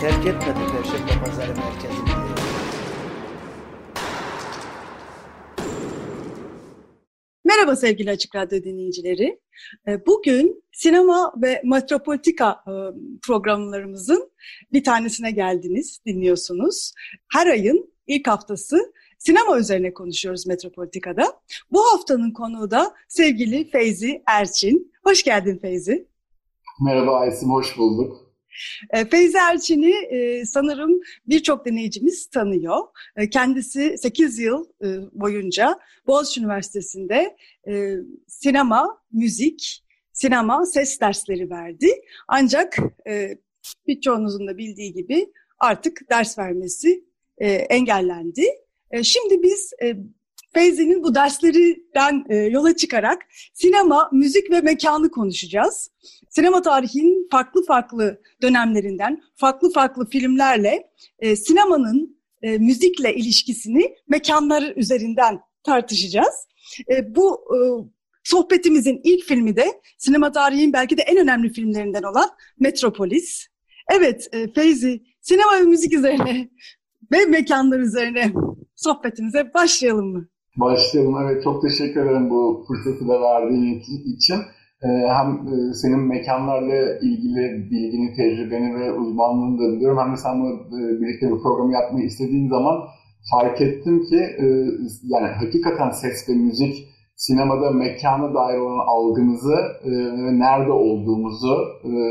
terk etmedi Perşembe Pazarı merkezini. Merhaba sevgili Açık Radyo dinleyicileri. Ee, Bugün sinema ve metropolitika e, programlarımızın bir tanesine geldiniz, dinliyorsunuz. Her ayın ilk haftası sinema üzerine konuşuyoruz Metropolitika'da. Bu haftanın konuğu da sevgili Feyzi Erçin. Hoş geldin Feyzi. Merhaba Aysim, hoş bulduk. E, Feyzi Erçin'i e, sanırım birçok dinleyicimiz tanıyor. E, kendisi 8 yıl e, boyunca Boğaziçi Üniversitesi'nde e, sinema, müzik, sinema, ses dersleri verdi. Ancak e, birçoğunuzun da bildiği gibi artık ders vermesi e, engellendi. E, şimdi biz e, Feyzi'nin bu derslerinden e, yola çıkarak sinema, müzik ve mekanı konuşacağız. Sinema tarihinin farklı farklı dönemlerinden, farklı farklı filmlerle e, sinemanın e, müzikle ilişkisini mekanlar üzerinden tartışacağız. E, bu e, sohbetimizin ilk filmi de sinema tarihinin belki de en önemli filmlerinden olan Metropolis. Evet e, Feyzi, sinema ve müzik üzerine ve mekanlar üzerine sohbetimize başlayalım mı? Başlayalım. Evet, çok teşekkür ederim bu fırsatı da verdiğin için. Ee, hem e, senin mekanlarla ilgili bilgini, tecrübeni ve uzmanlığını da biliyorum. Hem de seninle e, birlikte bir program yapmayı istediğin zaman fark ettim ki e, yani hakikaten ses ve müzik sinemada mekana dair olan algımızı ve nerede olduğumuzu,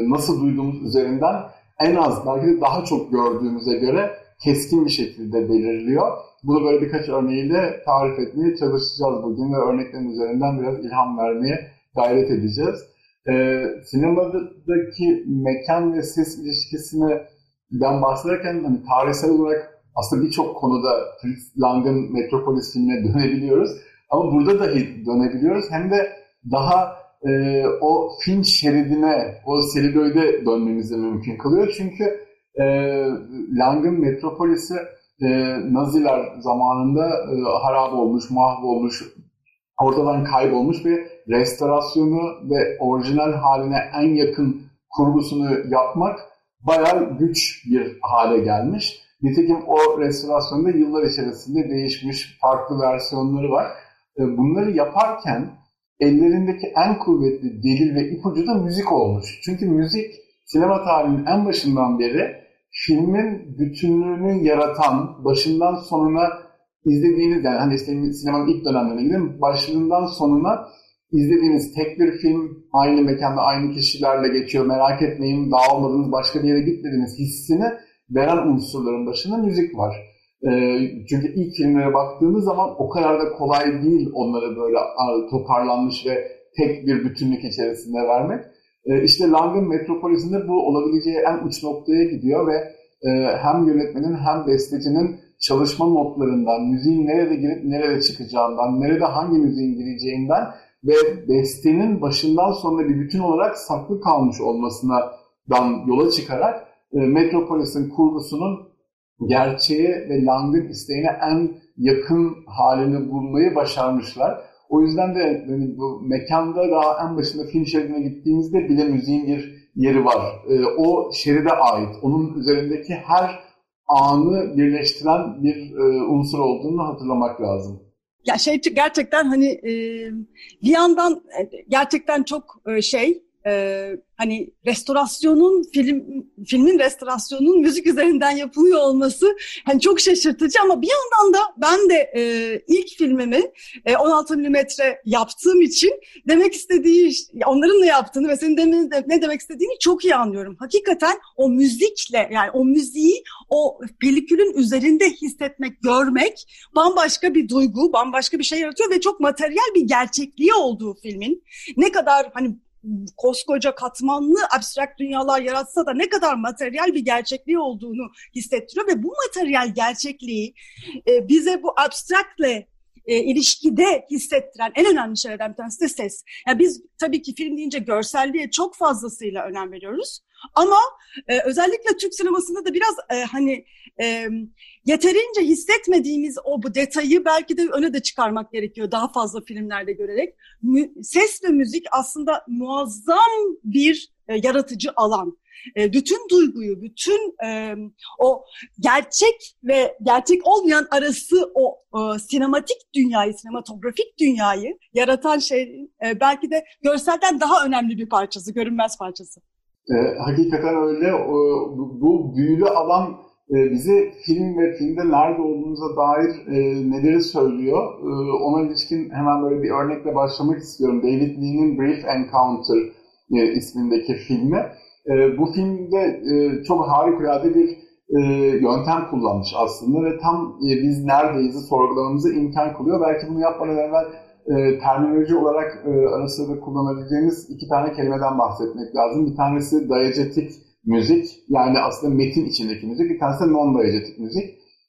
nasıl duyduğumuz üzerinden en az belki de daha çok gördüğümüze göre keskin bir şekilde belirliyor. Bunu böyle birkaç örneğiyle tarif etmeye çalışacağız bugün ve örneklerin üzerinden biraz ilham vermeye gayret edeceğiz. Ee, sinemadaki mekan ve ses ilişkisine ben bahsederken hani tarihsel olarak aslında birçok konuda Fritz Lang'ın Metropolis filmine dönebiliyoruz. Ama burada dahi dönebiliyoruz. Hem de daha e, o film şeridine, o selüloide dönmemizi mümkün kılıyor. Çünkü e, Lang'ın Metropolis'i e, Naziler zamanında e, harap olmuş, mahvolmuş, ortadan kaybolmuş ve restorasyonu ve orijinal haline en yakın kurgusunu yapmak bayağı güç bir hale gelmiş. Nitekim o restorasyonda yıllar içerisinde değişmiş farklı versiyonları var. E, bunları yaparken ellerindeki en kuvvetli delil ve ipucu da müzik olmuş. Çünkü müzik sinema tarihinin en başından beri filmin bütünlüğünü yaratan, başından sonuna izlediğiniz yani hani sinemanın ilk dönemlerine gidin başından sonuna izlediğiniz tek bir film aynı mekanda aynı kişilerle geçiyor. Merak etmeyin dağılmadınız başka bir yere gitmediğiniz hissini veren unsurların başında müzik var. E, çünkü ilk filmlere baktığınız zaman o kadar da kolay değil onları böyle toparlanmış ve tek bir bütünlük içerisinde vermek. E, işte Lang'ın Metropolis'inde bu olabileceği en uç noktaya gidiyor ve e, hem yönetmenin hem bestecinin çalışma notlarından, müziğin nerede girip nerede çıkacağından, nerede hangi müziğin gireceğinden ve bestenin başından sonuna bir bütün olarak saklı kalmış olmasından yola çıkarak e, Metropolis'in kurgusunun gerçeğe ve Lang'ın isteğine en yakın halini bulmayı başarmışlar. O yüzden de yani bu mekanda daha en başında film şeridine gittiğinizde bile müziğin bir yeri var. E, o şeride ait. Onun üzerindeki her anı birleştiren bir e, unsur olduğunu hatırlamak lazım. Ya şey gerçekten hani e, bir yandan e, gerçekten çok e, şey e, hani restorasyonun film filmin restorasyonun müzik üzerinden yapılıyor olması hani çok şaşırtıcı ama bir yandan da ben de e, ilk filmimi e, 16 milimetre yaptığım için demek istediği onların ne yaptığını ve senin demin, ne demek istediğini çok iyi anlıyorum. Hakikaten o müzikle yani o müziği o pelikülün üzerinde hissetmek, görmek bambaşka bir duygu, bambaşka bir şey yaratıyor ve çok materyal bir gerçekliği olduğu filmin ne kadar hani koskoca katmanlı abstrakt dünyalar yaratsa da ne kadar materyal bir gerçekliği olduğunu hissettiriyor ve bu materyal gerçekliği e, bize bu abstraktle e, ilişkide hissettiren en önemli şeylerden bir tanesi de ses. Yani biz tabii ki film deyince görselliğe çok fazlasıyla önem veriyoruz. Ama e, özellikle Türk sinemasında da biraz e, hani e, yeterince hissetmediğimiz o bu detayı belki de öne de çıkarmak gerekiyor daha fazla filmlerde görerek. Mü, ses ve müzik aslında muazzam bir e, yaratıcı alan. E, bütün duyguyu, bütün e, o gerçek ve gerçek olmayan arası o e, sinematik dünyayı, sinematografik dünyayı yaratan şey e, belki de görselden daha önemli bir parçası, görünmez parçası. E, hakikaten öyle. O, bu büyülü alan e, bize film ve filmde nerede olduğumuza dair e, neleri söylüyor. E, ona ilişkin hemen böyle bir örnekle başlamak istiyorum. David Lean'in Brief Encounter e, ismindeki filmi. E, bu filmde e, çok harikulade bir e, yöntem kullanmış aslında ve tam e, biz neredeyiz sorgulamamızı imkan kılıyor. Belki bunu yapmadan evvel e, terminoloji olarak e, arasında kullanabileceğimiz iki tane kelimeden bahsetmek lazım. Bir tanesi diegetik müzik, yani aslında metin içindeki müzik. Bir tanesi non-diegetik müzik.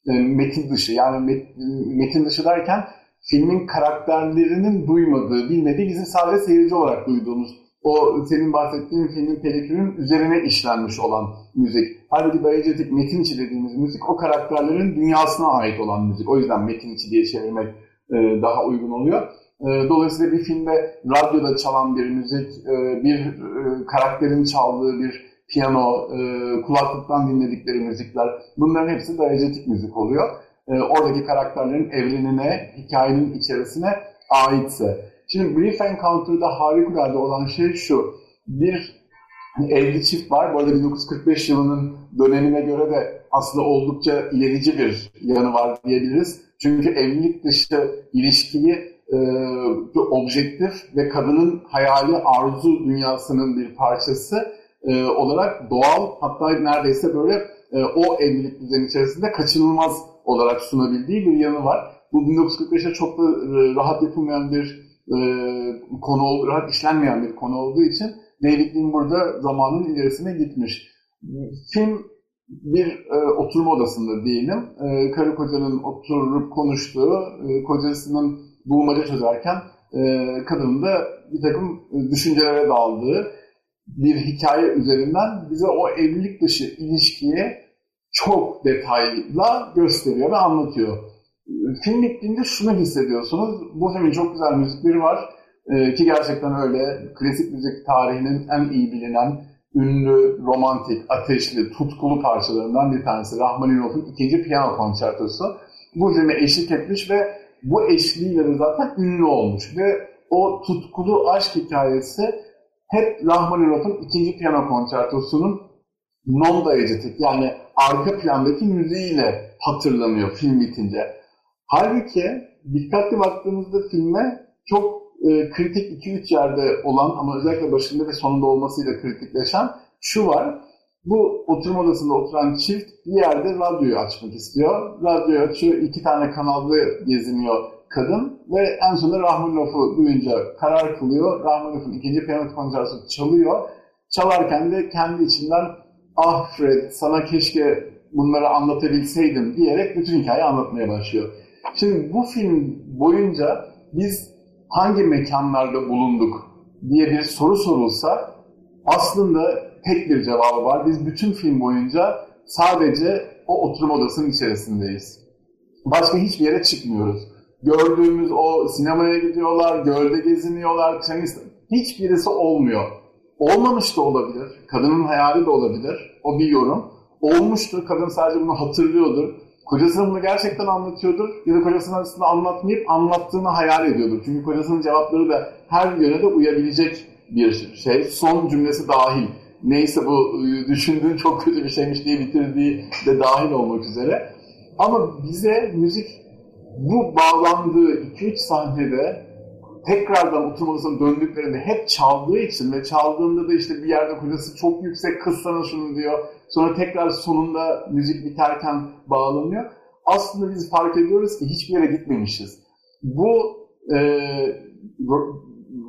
E, metin dışı, yani met, metin dışı derken filmin karakterlerinin duymadığı, bilmediği, bizim sadece seyirci olarak duyduğumuz o senin bahsettiğin filmin pellikülün üzerine işlenmiş olan müzik. Halbuki diegetik metin içi dediğimiz müzik o karakterlerin dünyasına ait olan müzik. O yüzden metin içi diye çevirmek e, daha uygun oluyor. E, dolayısıyla bir filmde radyoda çalan bir müzik, e, bir e, karakterin çaldığı bir piyano, kulaklıktan dinledikleri müzikler bunların hepsi diegetik müzik oluyor. Oradaki karakterlerin evrenine, hikayenin içerisine aitse. Şimdi Brief Encounter'da harikulade olan şey şu. Bir evli çift var. Bu arada 1945 yılının dönemine göre de aslında oldukça ilerici bir yanı var diyebiliriz. Çünkü evlilik dışı ilişkiyi e, objektif ve kadının hayali arzu dünyasının bir parçası e, olarak doğal hatta neredeyse böyle e, o evlilik düzeni içerisinde kaçınılmaz olarak sunabildiği bir yanı var. Bu 1945'e çok da e, rahat yapılmayan bir e, konu, rahat işlenmeyen bir konu olduğu için David Lean burada zamanın ilerisine gitmiş. Film bir e, oturma odasında diyelim. E, karı kocanın oturup konuştuğu, e, kocasının bulmaca çözerken e, kadının da bir takım düşüncelere daldığı bir hikaye üzerinden bize o evlilik dışı ilişkiyi çok detayla gösteriyor ve anlatıyor. Film bittiğinde şunu hissediyorsunuz. Bu filmin çok güzel müzikleri var. Ee, ki gerçekten öyle. Klasik müzik tarihinin en iyi bilinen ünlü, romantik, ateşli, tutkulu parçalarından bir tanesi. Rahmaninov'un ikinci piyano konçertosu. Bu filme eşlik etmiş ve bu eşliğiyle de zaten ünlü olmuş ve o tutkulu aşk hikayesi hep Rahmaninov'un ikinci piyano konçertosunun non-diegetik yani arka plandaki müziğiyle hatırlanıyor film bitince. Halbuki dikkatli baktığımızda filme çok e, kritik 2-3 yerde olan ama özellikle başında ve sonunda olmasıyla kritikleşen şu var. Bu oturma odasında oturan çift bir yerde radyoyu açmak istiyor. Radyoyu açıyor, iki tane kanalda geziniyor kadın ve en sonunda Rahmanov'u duyunca karar kılıyor. Rahmanov'un ikinci piyano konsertosu çalıyor. Çalarken de kendi içinden ah Fred sana keşke bunları anlatabilseydim diyerek bütün hikayeyi anlatmaya başlıyor. Şimdi bu film boyunca biz hangi mekanlarda bulunduk diye bir soru sorulsa aslında tek bir cevabı var. Biz bütün film boyunca sadece o oturma odasının içerisindeyiz. Başka hiçbir yere çıkmıyoruz. Gördüğümüz o sinemaya gidiyorlar, gölde geziniyorlar, tenis, hiçbirisi olmuyor. Olmamış da olabilir, kadının hayali de olabilir, o bir yorum. Olmuştur, kadın sadece bunu hatırlıyordur. Kocasına bunu gerçekten anlatıyordur ya da kocasına aslında anlatmayıp anlattığını hayal ediyordur. Çünkü kocasının cevapları da her yöne de uyabilecek bir şey. Son cümlesi dahil. Neyse bu ıı, düşündüğün çok kötü bir şeymiş diye bitirdiği de dahil olmak üzere. Ama bize müzik bu bağlandığı 2-3 sahnede tekrardan oturmalısın döndüklerinde hep çaldığı için ve çaldığında da işte bir yerde kocası çok yüksek kız sana şunu diyor. Sonra tekrar sonunda müzik biterken bağlanıyor. Aslında biz fark ediyoruz ki hiçbir yere gitmemişiz. Bu e,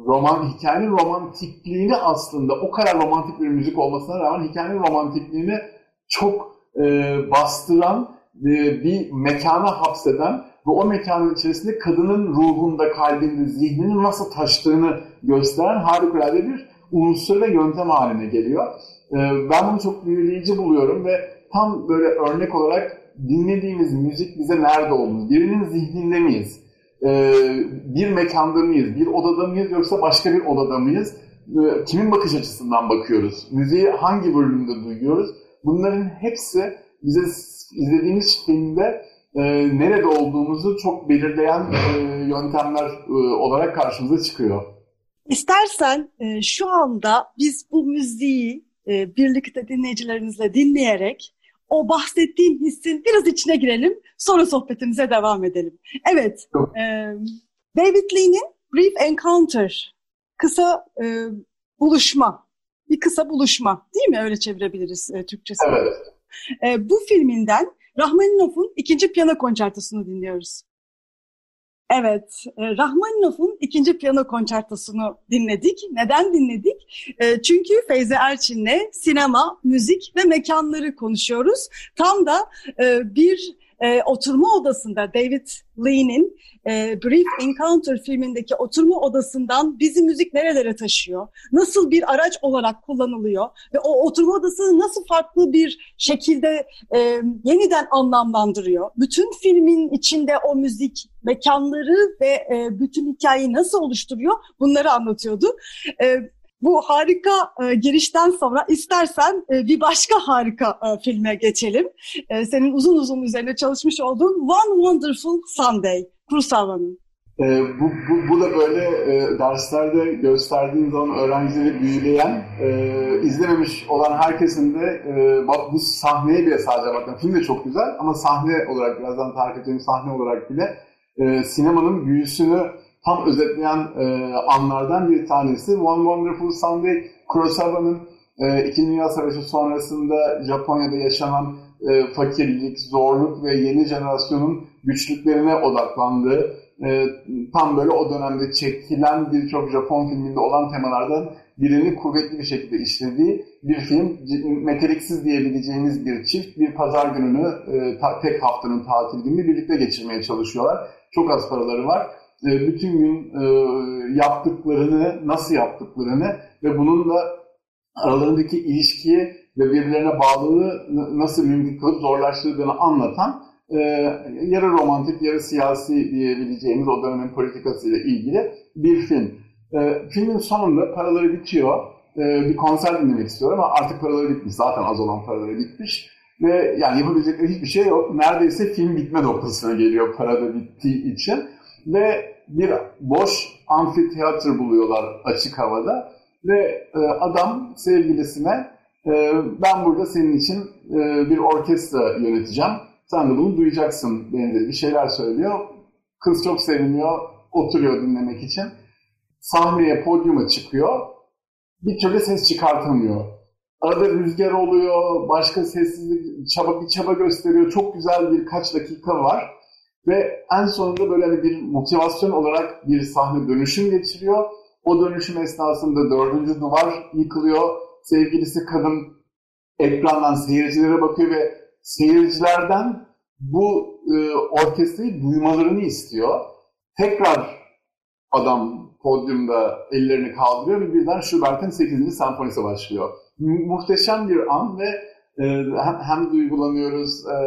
roman hikayenin romantikliğini aslında o kadar romantik bir müzik olmasına rağmen hikayenin romantikliğini çok e, bastıran e, bir mekana hapseden ve o mekanın içerisinde kadının ruhunda, kalbinde, zihninin nasıl taştığını gösteren harikulade bir unsur ve yöntem haline geliyor. E, ben bunu çok büyüleyici buluyorum ve tam böyle örnek olarak dinlediğimiz müzik bize nerede olduğunu, birinin zihninde miyiz? Ee, bir mekanda mıyız, bir odada mıyız yoksa başka bir odada mıyız? Ee, kimin bakış açısından bakıyoruz? Müziği hangi bölümde duyuyoruz? Bunların hepsi bize izlediğimiz filmde e, nerede olduğumuzu çok belirleyen e, yöntemler e, olarak karşımıza çıkıyor. İstersen e, şu anda biz bu müziği e, birlikte dinleyicilerimizle dinleyerek o bahsettiğim hissin biraz içine girelim. Sonra sohbetimize devam edelim. Evet, e, David Lee'nin Brief Encounter, kısa e, buluşma, bir kısa buluşma değil mi? Öyle çevirebiliriz e, Türkçesi. Evet. E, bu filminden Rahmaninov'un ikinci piyano konçertosunu dinliyoruz. Evet, e, Rahmaninov'un ikinci piyano konçertosunu dinledik. Neden dinledik? E, çünkü Feyze Erçin'le sinema, müzik ve mekanları konuşuyoruz. Tam da e, bir e, oturma odasında David Lee'nin e, Brief Encounter filmindeki oturma odasından bizi müzik nerelere taşıyor? Nasıl bir araç olarak kullanılıyor? Ve o oturma odası nasıl farklı bir şekilde e, yeniden anlamlandırıyor? Bütün filmin içinde o müzik mekanları ve e, bütün hikayeyi nasıl oluşturuyor? Bunları anlatıyordu. E, bu harika e, girişten sonra istersen e, bir başka harika e, filme geçelim. E, senin uzun uzun üzerine çalışmış olduğun One Wonderful Sunday, Kurosawa'nın. E, bu, bu, bu da böyle e, derslerde gösterdiğim zaman öğrencileri büyüleyen, e, izlememiş olan herkesin de e, bak bu sahneye bile sadece bakın. Film de çok güzel ama sahne olarak birazdan tarif edeceğim sahne olarak bile e, sinemanın büyüsünü tam özetleyen e, anlardan bir tanesi. One Wonderful Sunday, Kurosawa'nın e, İkinci Dünya Savaşı sonrasında Japonya'da yaşanan e, fakirlik, zorluk ve yeni jenerasyonun güçlüklerine odaklandığı, e, tam böyle o dönemde çekilen birçok Japon filminde olan temalardan birini kuvvetli bir şekilde işlediği bir film. Meteliksiz diyebileceğimiz bir çift bir pazar gününü e, ta, tek haftanın tatil gününü birlikte geçirmeye çalışıyorlar. Çok az paraları var e, bütün gün e, yaptıklarını, nasıl yaptıklarını ve bunun da aralarındaki ilişkiyi ve birbirlerine bağlılığı nasıl mümkün kılıp zorlaştırdığını anlatan e, yarı romantik, yarı siyasi diyebileceğimiz o dönemin politikasıyla ilgili bir film. Filmin sonunda paraları bitiyor. Bir konser dinlemek istiyor ama artık paraları bitmiş. Zaten az olan paraları bitmiş. Ve yani yapabilecekleri hiçbir şey yok. Neredeyse film bitme noktasına geliyor parada bittiği için ve bir boş amfiteyatr buluyorlar açık havada ve e, adam sevgilisine e, ben burada senin için e, bir orkestra yöneteceğim. Sen de bunu duyacaksın benzeri bir şeyler söylüyor. Kız çok seviniyor, oturuyor dinlemek için. Sahneye, podyuma çıkıyor. Bir türlü ses çıkartamıyor. Arada rüzgar oluyor, başka sessizlik, çaba bir çaba gösteriyor. Çok güzel birkaç dakika var. Ve en sonunda böyle hani bir motivasyon olarak bir sahne dönüşüm geçiriyor. O dönüşüm esnasında dördüncü duvar yıkılıyor. Sevgilisi kadın ekrandan seyircilere bakıyor ve seyircilerden bu e, orkestrayı duymalarını istiyor. Tekrar adam podyumda ellerini kaldırıyor ve birden Schubert'in 8. senfonisi başlıyor. Muhteşem bir an ve e, hem, hem duygulanıyoruz e,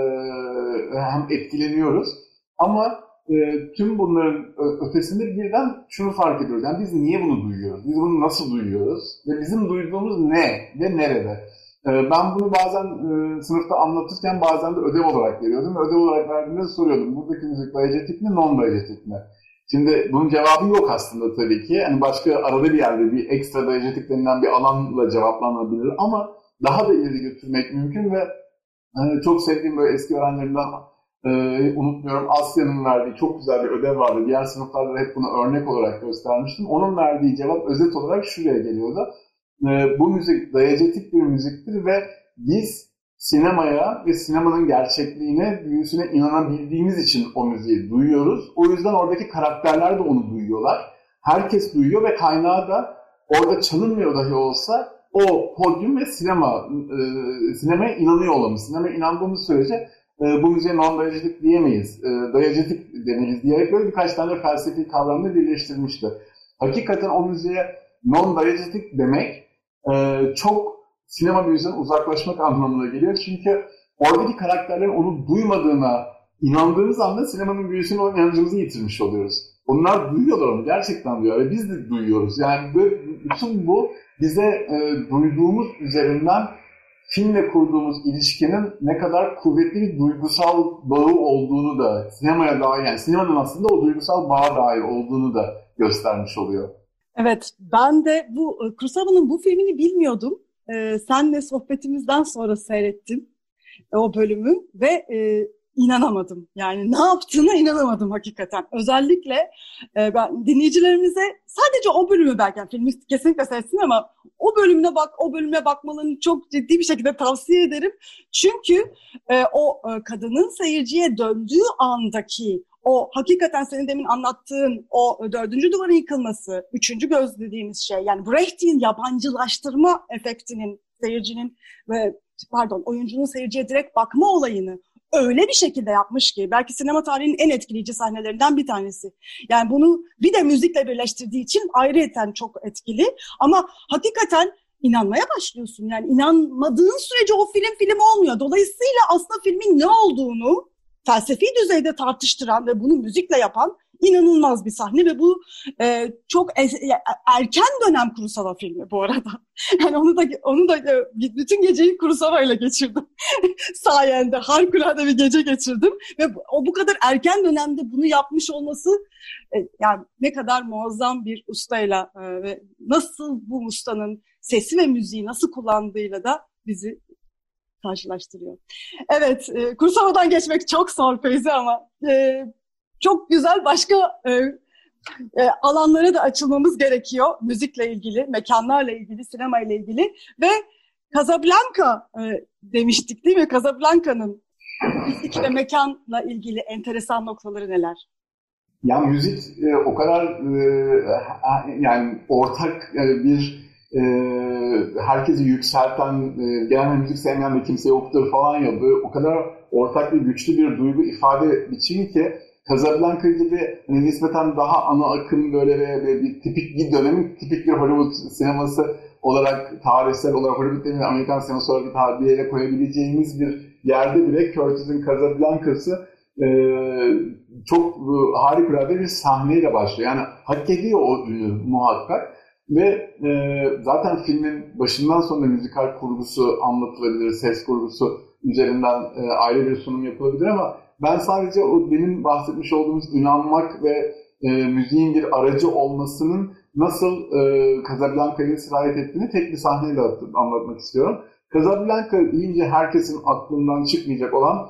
hem etkileniyoruz. Ama e, tüm bunların ötesinde birden şunu fark ediyoruz. Yani biz niye bunu duyuyoruz? Biz bunu nasıl duyuyoruz? Ve bizim duyduğumuz ne ve nerede? E, ben bunu bazen e, sınıfta anlatırken bazen de ödev olarak veriyordum. Ödev olarak verdiğimde soruyordum. Buradaki müzik diegetik mi, non-diegetik mi? Şimdi bunun cevabı yok aslında tabii ki. Yani başka arada bir yerde bir ekstra diegetik denilen bir alanla cevaplanabilir ama daha da ileri götürmek mümkün ve e, çok sevdiğim böyle eski öğrencilerimden e, unutmuyorum Asya'nın verdiği çok güzel bir ödev vardı. Diğer sınıflarda hep bunu örnek olarak göstermiştim. Onun verdiği cevap özet olarak şuraya geliyordu. E, bu müzik dayacetik bir müziktir ve biz sinemaya ve sinemanın gerçekliğine, büyüsüne inanabildiğimiz için o müziği duyuyoruz. O yüzden oradaki karakterler de onu duyuyorlar. herkes duyuyor ve kaynağı da orada çalınmıyor dahi olsa o podyum ve sinema e, sinemaya inanıyor olmamız. Sinemaya inandığımız sürece bu müziğe non-dayacılık diyemeyiz. Dayacılık demeliyiz diyerek böyle birkaç tane felsefi kavramını birleştirmişti. Hakikaten o müziğe non-dayacılık demek e, çok sinema müziğinden uzaklaşmak anlamına geliyor. Çünkü oradaki karakterlerin onu duymadığına inandığımız anda sinemanın büyüsünü o inancımızı yitirmiş oluyoruz. Onlar duyuyorlar onu, gerçekten duyuyor ve biz de duyuyoruz. Yani böyle, bütün bu bize e, duyduğumuz üzerinden filmle kurduğumuz ilişkinin ne kadar kuvvetli bir duygusal bağı olduğunu da sinemaya dair yani sinemanın aslında o duygusal bağa dair olduğunu da göstermiş oluyor. Evet, ben de bu e, Kurosawa'nın bu filmini bilmiyordum. Ee, senle sohbetimizden sonra seyrettim e, o bölümü ve e, inanamadım. Yani ne yaptığına inanamadım hakikaten. Özellikle e, ben dinleyicilerimize sadece o bölümü belki yani filmi kesinlikle seyretsin ama o bölümüne bak, o bölüme bakmalarını çok ciddi bir şekilde tavsiye ederim. Çünkü e, o e, kadının seyirciye döndüğü andaki o hakikaten senin demin anlattığın o dördüncü duvarın yıkılması, üçüncü göz dediğimiz şey yani Brecht'in yabancılaştırma efektinin seyircinin ve pardon oyuncunun seyirciye direkt bakma olayını öyle bir şekilde yapmış ki belki sinema tarihinin en etkileyici sahnelerinden bir tanesi. Yani bunu bir de müzikle birleştirdiği için ayrıyeten çok etkili ama hakikaten inanmaya başlıyorsun. Yani inanmadığın sürece o film film olmuyor. Dolayısıyla aslında filmin ne olduğunu felsefi düzeyde tartıştıran ve bunu müzikle yapan inanılmaz bir sahne ve bu e, çok es, erken dönem Kurosawa filmi bu arada. Yani onu da onu da e, bütün geceyi Kurosawa ile geçirdim. Sayende harikulade bir gece geçirdim ve o bu kadar erken dönemde bunu yapmış olması e, yani ne kadar muazzam bir ustayla e, ve nasıl bu ustanın sesi ve müziği nasıl kullandığıyla da bizi karşılaştırıyor. Evet, e, Kursava'dan geçmek çok zor Feyzi ama e, çok güzel başka e, e, alanlara da açılmamız gerekiyor. Müzikle ilgili, mekanlarla ilgili, sinema ile ilgili ve Casablanca e, demiştik değil mi? Casablanca'nın müzik ve mekanla ilgili enteresan noktaları neler? Ya müzik e, o kadar e, yani ortak e, bir e, herkesi yükselten, e, genel müzik sevmeyen de kimse yoktur falan ya böyle o kadar ortak ve güçlü bir duygu ifade biçimi ki Casablanca gibi hani nispeten daha ana akım böyle ve, ve bir tipik bir dönemin tipik bir Hollywood sineması olarak tarihsel olarak Hollywood değil Amerikan sineması olarak bir yere koyabileceğimiz bir yerde bile Curtis'in Casablanca'sı e, çok e, harikulade bir sahneyle başlıyor. Yani hak ediyor o ünü muhakkak. Ve e, zaten filmin başından sonuna müzikal kurgusu anlatılabilir, ses kurgusu üzerinden e, ayrı bir sunum yapılabilir ama ben sadece o demin bahsetmiş olduğumuz inanmak ve e, müziğin bir aracı olmasının nasıl e, Casablanca'yı sirayet ettiğini tek bir sahneyle anlatmak istiyorum. Casablanca deyince herkesin aklından çıkmayacak olan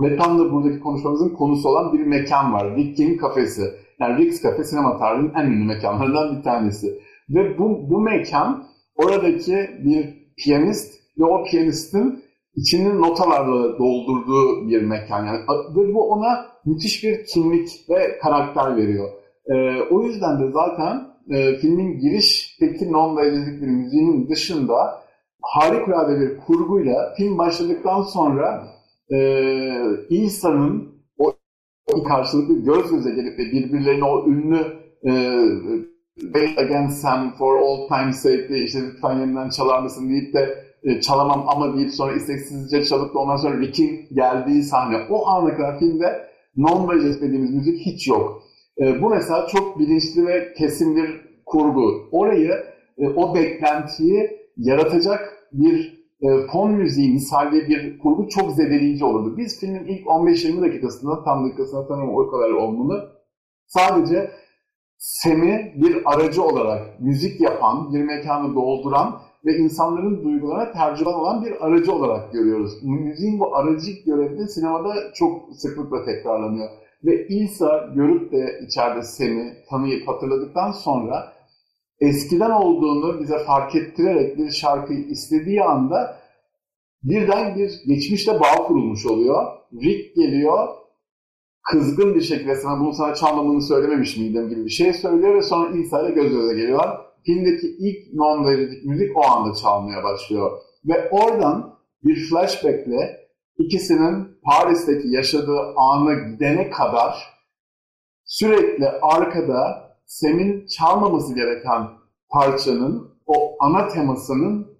ve tam da buradaki konuşmamızın konusu olan bir mekan var. Rick'in kafesi. Yani Rick's Cafe sinema tarihinin en ünlü mekanlarından bir tanesi. Ve bu, bu mekan oradaki bir piyanist ve o piyanistin içini notalarla doldurduğu bir mekan. Yani, ve bu ona müthiş bir kimlik ve karakter veriyor. Ee, o yüzden de zaten e, filmin girişteki non-dayacılık bir müziğinin dışında harikulade bir kurguyla film başladıktan sonra e, insanın o karşılıklı göz göze gelip de birbirlerine o ünlü e, Wait Against Sam for All Time's Sake işte lütfen yeniden çalar mısın deyip de e, çalamam ama deyip sonra isteksizce çalıp da ondan sonra Rick'in geldiği sahne. O ana kadar filmde non-budget dediğimiz müzik hiç yok. E, bu mesela çok bilinçli ve kesin bir kurgu. Orayı, e, o beklentiyi yaratacak bir fon müziği misalli bir kurgu çok zedeleyici olurdu. Biz filmin ilk 15-20 dakikasında, tam dakikasında tanımam o kadar olmalı. Sadece Sem'i bir aracı olarak müzik yapan, bir mekanı dolduran ve insanların duygularına tercüman olan bir aracı olarak görüyoruz. Müziğin bu aracılık görevi sinemada çok sıklıkla tekrarlanıyor. Ve İsa görüp de içeride Sem'i tanıyıp hatırladıktan sonra eskiden olduğunu bize fark ettirerek bir şarkıyı istediği anda birden bir geçmişte bağ kurulmuş oluyor. Rick geliyor, kızgın bir şekilde sana bunu sana çalmamını söylememiş miydim gibi bir şey söylüyor ve sonra İsa ile göz göze geliyorlar. Filmdeki ilk non-verildik müzik o anda çalmaya başlıyor. Ve oradan bir flashbackle ikisinin Paris'teki yaşadığı ana gidene kadar sürekli arkada Sem'in çalmaması gereken parçanın o ana temasının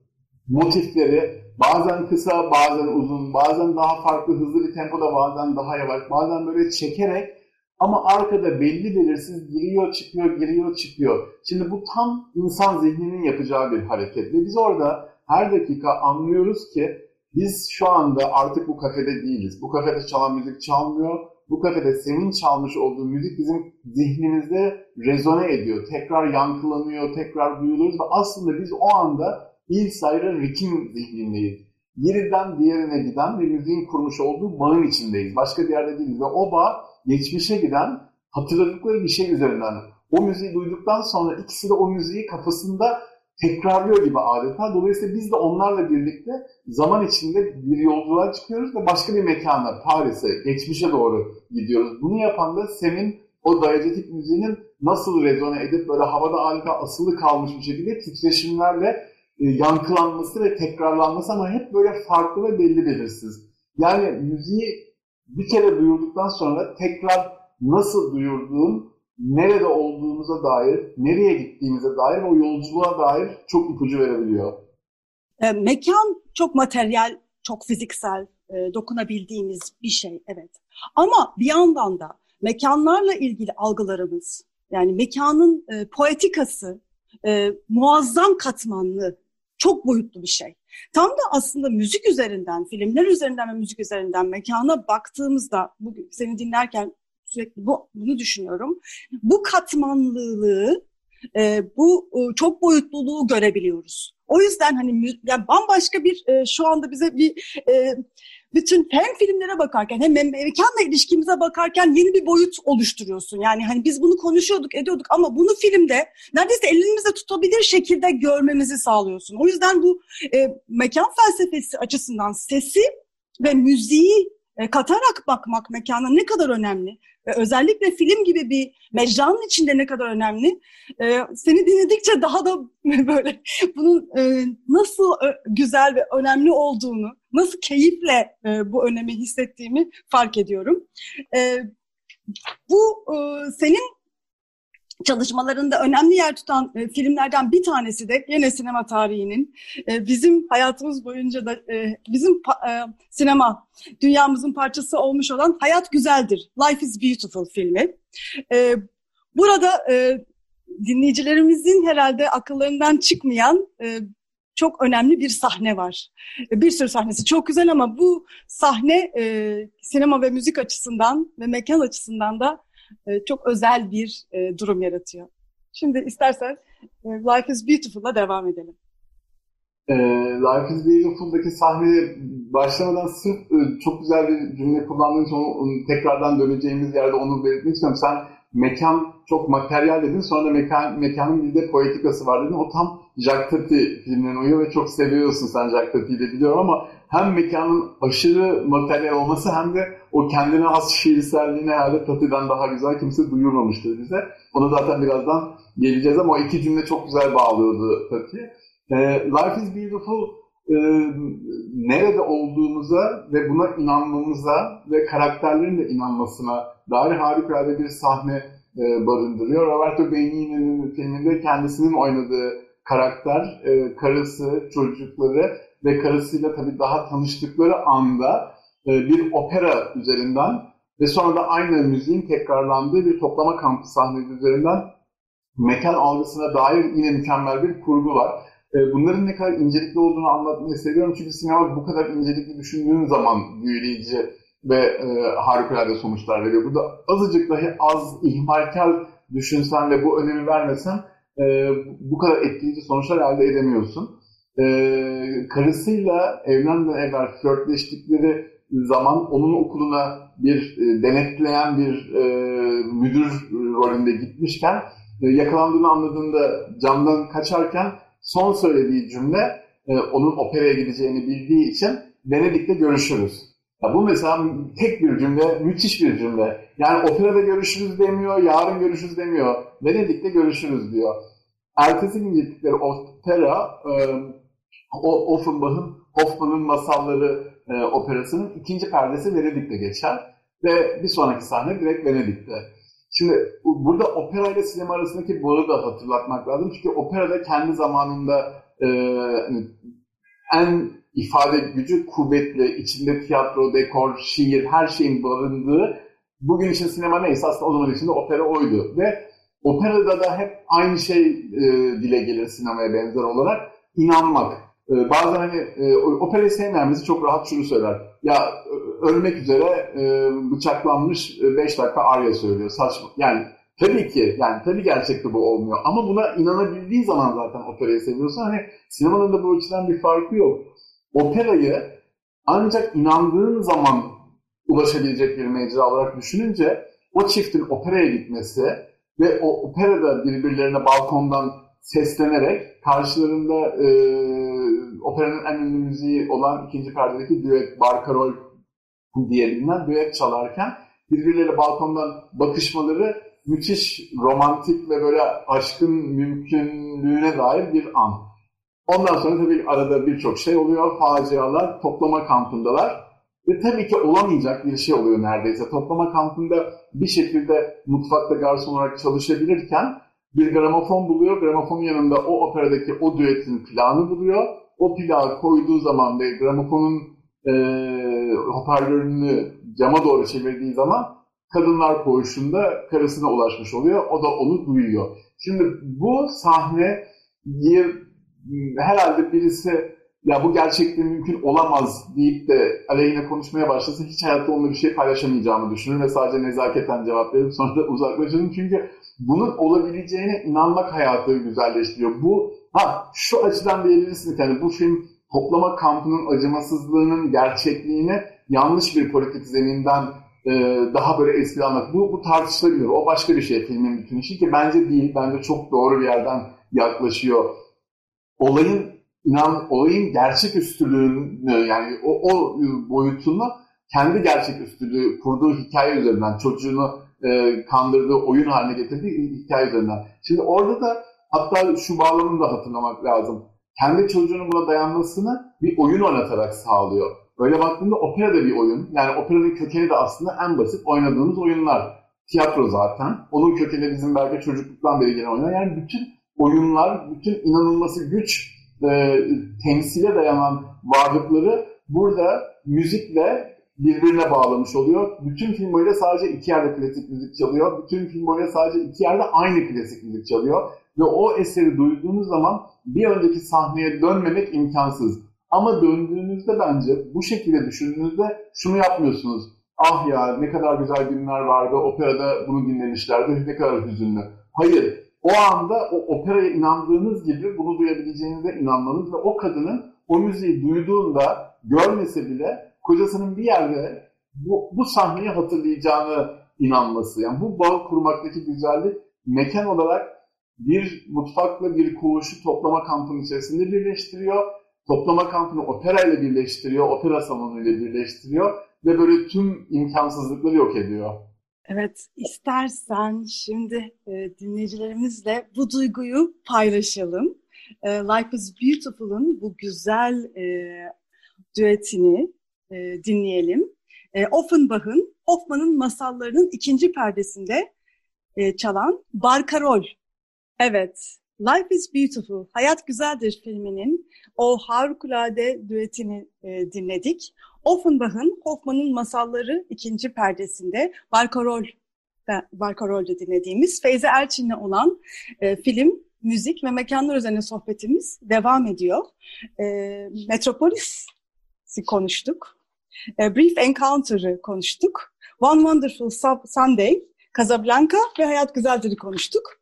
motifleri bazen kısa, bazen uzun, bazen daha farklı hızlı bir tempoda, bazen daha yavaş, bazen böyle çekerek ama arkada belli belirsiz giriyor, çıkıyor, giriyor, çıkıyor. Şimdi bu tam insan zihninin yapacağı bir hareket. Ve biz orada her dakika anlıyoruz ki biz şu anda artık bu kafede değiliz. Bu kafede çalan müzik çalmıyor. Bu kafede senin çalmış olduğu müzik bizim zihnimizde rezone ediyor. Tekrar yankılanıyor, tekrar duyuluyoruz ve aslında biz o anda İlsayra Rick'in zihnindeyiz. Biriden diğerine giden ve müziğin kurmuş olduğu bağın içindeyiz. Başka bir yerde değiliz ve o bağ geçmişe giden hatırladıkları bir şey üzerinden. O müziği duyduktan sonra ikisi de o müziği kafasında tekrarlıyor gibi adeta. Dolayısıyla biz de onlarla birlikte zaman içinde bir yolculuğa çıkıyoruz ve başka bir mekana, Paris'e, geçmişe doğru gidiyoruz. Bunu yapan da senin o diegetik müziğinin nasıl rezone edip böyle havada adeta asılı kalmış bir şekilde titreşimlerle e, yankılanması ve tekrarlanması ama hep böyle farklı ve belli belirsiz. Yani müziği bir kere duyurduktan sonra tekrar nasıl duyurduğun nerede olduğumuza dair, nereye gittiğimize dair o yolculuğa dair çok ipucu verebiliyor. E, mekan çok materyal, çok fiziksel, e, dokunabildiğimiz bir şey, evet. Ama bir yandan da mekanlarla ilgili algılarımız, yani mekanın e, poetikası, e, muazzam katmanlı, çok boyutlu bir şey. Tam da aslında müzik üzerinden, filmler üzerinden ve müzik üzerinden mekana baktığımızda, bugün seni dinlerken sürekli bu, bunu düşünüyorum. Bu katmanlılığı, e, bu e, çok boyutluluğu görebiliyoruz. O yüzden hani yani bambaşka bir e, şu anda bize bir e, bütün hem filmlere bakarken hem mekanla ilişkimize bakarken yeni bir boyut oluşturuyorsun. Yani hani biz bunu konuşuyorduk, ediyorduk ama bunu filmde neredeyse elimizde tutabilir şekilde görmemizi sağlıyorsun. O yüzden bu e, mekan felsefesi açısından sesi ve müziği e, katarak bakmak mekana ne kadar önemli ve özellikle film gibi bir mecranın içinde ne kadar önemli. E, seni dinledikçe daha da böyle bunun e, nasıl güzel ve önemli olduğunu, nasıl keyifle bu önemi hissettiğimi fark ediyorum. Bu senin çalışmalarında önemli yer tutan e, filmlerden bir tanesi de yine sinema tarihinin e, bizim hayatımız boyunca da e, bizim e, sinema dünyamızın parçası olmuş olan Hayat Güzeldir, Life is Beautiful filmi. E, burada e, dinleyicilerimizin herhalde akıllarından çıkmayan e, çok önemli bir sahne var. E, bir sürü sahnesi çok güzel ama bu sahne e, sinema ve müzik açısından ve mekan açısından da e, çok özel bir e, durum yaratıyor. Şimdi istersen e, Life is Beautiful'la devam edelim. E, Life is Beautiful'daki sahneye başlamadan sırf e, çok güzel bir cümle kullandığın için onu, tekrardan döneceğimiz yerde onu belirtmek istiyorum. Sen mekan çok materyal dedin. Sonra da mekan, mekanın bir de poetikası var dedin. O tam Jacques Tati filmlerine uyuyor ve çok seviyorsun sen Jacques Tati'yi de biliyorum ama hem mekanın aşırı materyal olması hem de o kendine has şiirselliğine herhalde Tati'den daha güzel kimse duyurmamıştır bize. Onu zaten birazdan geleceğiz ama o iki cümle çok güzel bağlıyordu Tati. E, Life is Beautiful e, nerede olduğumuza ve buna inanmamıza ve karakterlerin de inanmasına dair harikulade bir sahne e, barındırıyor. Roberto Benigni'nin filminde kendisinin oynadığı karakter, e, karısı, çocukları ve karısıyla tabii daha tanıştıkları anda e, bir opera üzerinden ve sonra da aynı müziğin tekrarlandığı bir toplama kampı sahnesi üzerinden mekan algısına dair yine mükemmel bir kurgu var. E, bunların ne kadar incelikli olduğunu anlatmayı seviyorum çünkü sinema bu kadar incelikli düşündüğün zaman büyüleyici ve e, harikulade sonuçlar veriyor. Burada azıcık dahi az ihmalkar düşünsen ve bu önemi vermesen e, bu kadar etkileyici sonuçlar elde edemiyorsun. E, karısıyla evlenmeden evvel flörtleştikleri zaman onun okuluna bir e, denetleyen bir e, müdür rolünde gitmişken e, yakalandığını anladığında camdan kaçarken son söylediği cümle e, onun operaya gideceğini bildiği için Venedik'te görüşürüz Ya bu mesela tek bir cümle, müthiş bir cümle. Yani operada görüşürüz demiyor, yarın görüşürüz demiyor. Venedik'te görüşürüz diyor. Ertesi gün gittikleri opera, e, o Offenbach'ın Hoffman'ın Masalları e, operasının ikinci perdesi Venedik'te geçer. Ve bir sonraki sahne direkt Venedik'te. Şimdi burada opera ile sinema arasındaki bağı da hatırlatmak lazım. Çünkü opera da kendi zamanında e, en ifade gücü kuvvetli, içinde tiyatro, dekor, şiir, her şeyin barındığı, bugün için sinema neyse aslında o zaman için de opera oydu. Ve operada da hep aynı şey e, dile gelir sinemaya benzer olarak, inanmak. E, bazen hani e, operayı sevmeyen birisi çok rahat şunu söyler, ya ölmek üzere e, bıçaklanmış 5 dakika arya söylüyor, saçma. Yani Tabii ki yani tabii gerçekte bu olmuyor ama buna inanabildiğin zaman zaten operayı seviyorsun. Hani sinemanın da bu açıdan bir farkı yok operayı ancak inandığın zaman ulaşabilecek bir mecra olarak düşününce o çiftin operaya gitmesi ve o operada birbirlerine balkondan seslenerek karşılarında e, operanın en ünlü müziği olan ikinci perdedeki düet Barkarol diye bilinen düet çalarken birbirleriyle balkondan bakışmaları müthiş romantik ve böyle aşkın mümkünlüğüne dair bir an. Ondan sonra tabii arada birçok şey oluyor. Facialar, toplama kampındalar. Ve tabii ki olamayacak bir şey oluyor neredeyse. Toplama kampında bir şekilde mutfakta garson olarak çalışabilirken bir gramofon buluyor. Gramofonun yanında o operadaki o düetin planı buluyor. O plağı koyduğu zaman ve gramofonun e, hoparlörünü cama doğru çevirdiği zaman kadınlar koğuşunda karısına ulaşmış oluyor. O da onu duyuyor. Şimdi bu sahne herhalde birisi ya bu gerçekten mümkün olamaz deyip de aleyhine konuşmaya başlasa hiç hayatta onunla bir şey paylaşamayacağımı düşünür ve sadece nezaketen cevap verip sonra da uzaklaşırım. Çünkü bunun olabileceğine inanmak hayatı güzelleştiriyor. Bu ha şu açıdan diyebilirsiniz yani bu film toplama kampının acımasızlığının gerçekliğini yanlış bir politik zeminden e, daha böyle espri almak. Bu, bu tartışılabilir. O başka bir şey filmin bütün işi ki bence değil. Bence çok doğru bir yerden yaklaşıyor olayın inan olayın gerçek üstülüğünü yani o, o boyutunu kendi gerçek üstülüğü kurduğu hikaye üzerinden çocuğunu e, kandırdığı oyun haline getirdiği hikaye üzerinden. Şimdi orada da hatta şu bağlamını da hatırlamak lazım. Kendi çocuğunun buna dayanmasını bir oyun oynatarak sağlıyor. Öyle baktığında opera da bir oyun. Yani operanın kökeni de aslında en basit oynadığımız oyunlar. Tiyatro zaten. Onun kökeni bizim belki çocukluktan beri gelen oyunlar. Yani bütün oyunlar, bütün inanılması güç e, temsile dayanan varlıkları burada müzikle birbirine bağlamış oluyor. Bütün film boyunca sadece iki yerde klasik müzik çalıyor. Bütün film boyunca sadece iki yerde aynı klasik müzik çalıyor. Ve o eseri duyduğunuz zaman bir önceki sahneye dönmemek imkansız. Ama döndüğünüzde bence bu şekilde düşündüğünüzde şunu yapmıyorsunuz. Ah ya ne kadar güzel günler vardı, operada bunu dinlemişlerdi, ne kadar hüzünlü. Hayır, o anda o operaya inandığınız gibi bunu duyabileceğinize inanmanız ve o kadının o müziği duyduğunda görmese bile kocasının bir yerde bu, bu sahneyi hatırlayacağını inanması. Yani bu bağ kurmaktaki güzellik mekan olarak bir mutfakla bir koğuşu toplama kampının içerisinde birleştiriyor. Toplama kampını opera ile birleştiriyor, opera salonu ile birleştiriyor ve böyle tüm imkansızlıkları yok ediyor. Evet, istersen şimdi e, dinleyicilerimizle bu duyguyu paylaşalım. E, Life is Beautiful'ın bu güzel e, düetini e, dinleyelim. E, Offenbach'ın, Hoffman'ın masallarının ikinci perdesinde e, çalan Barkarol. Evet, Life is Beautiful, Hayat Güzeldir filminin o harikulade düetini e, dinledik. Offenbach'ın Hoffman'ın Masalları ikinci perdesinde Barkarol dinlediğimiz Feyze Erçin'le olan e, film, müzik ve mekanlar üzerine sohbetimiz devam ediyor. E, Metropolis'i konuştuk. E, Brief Encounter'ı konuştuk. One Wonderful Sunday, Casablanca ve Hayat Güzeldir'i konuştuk.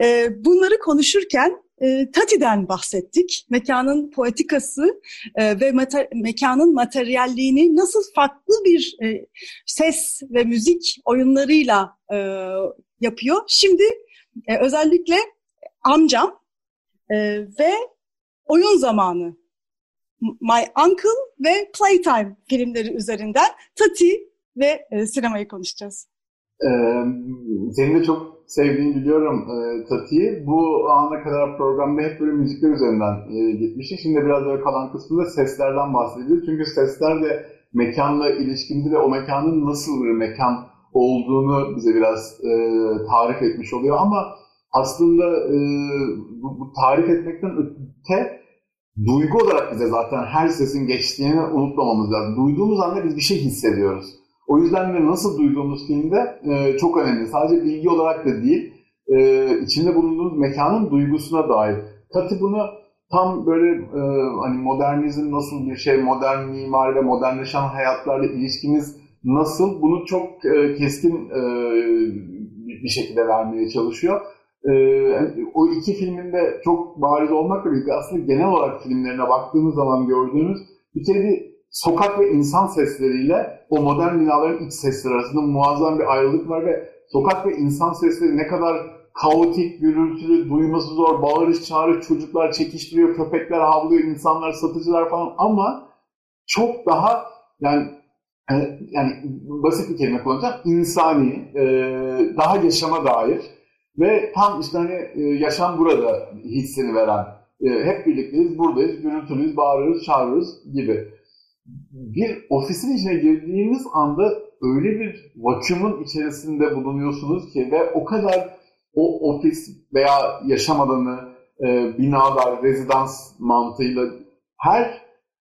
E, bunları konuşurken e, Tati'den bahsettik. Mekanın poetikası e, ve mater, mekanın materyalliğini nasıl farklı bir e, ses ve müzik oyunlarıyla e, yapıyor. Şimdi e, özellikle amcam e, ve oyun zamanı My Uncle ve Playtime filmleri üzerinden Tati ve e, sinemayı konuşacağız. Ee, senin de çok sevdiğini biliyorum e, Tati'yi. Bu ana kadar programda hep böyle müzikler üzerinden e, gitmiştik. Şimdi biraz böyle kalan kısmında seslerden bahsedeceğiz. Çünkü sesler de mekanla ilişkili ve o mekanın nasıl bir mekan olduğunu bize biraz e, tarif etmiş oluyor. Ama aslında e, bu, bu tarif etmekten öte duygu olarak bize zaten her sesin geçtiğini unutmamamız lazım. Duyduğumuz anda biz bir şey hissediyoruz. O yüzden de nasıl duyduğumuz filmde e, çok önemli. Sadece bilgi olarak da değil, e, içinde bulunduğumuz mekanın duygusuna dair. Katı bunu tam böyle e, hani modernizm nasıl bir şey, modern mimari ve modernleşen hayatlarla ilişkimiz nasıl bunu çok e, keskin e, bir şekilde vermeye çalışıyor. E, o iki filminde çok bariz olmakla birlikte aslında genel olarak filmlerine baktığımız zaman gördüğümüz bir kere bir sokak ve insan sesleriyle o modern binaların iç sesleri arasında muazzam bir ayrılık var ve sokak ve insan sesleri ne kadar kaotik, gürültülü, duyması zor, bağırış çağırış, çocuklar çekiştiriyor, köpekler havlıyor, insanlar, satıcılar falan. Ama çok daha yani e, yani basit bir kelime kullanacağım, insani, e, daha yaşama dair ve tam işte hani e, yaşam burada hissini veren, hep birlikteyiz, buradayız, gürültülüyüz, bağırıyoruz, çağırıyoruz gibi bir ofisin içine girdiğimiz anda öyle bir vakumun içerisinde bulunuyorsunuz ki ve o kadar o ofis veya yaşam alanı, e, binalar, rezidans mantığıyla her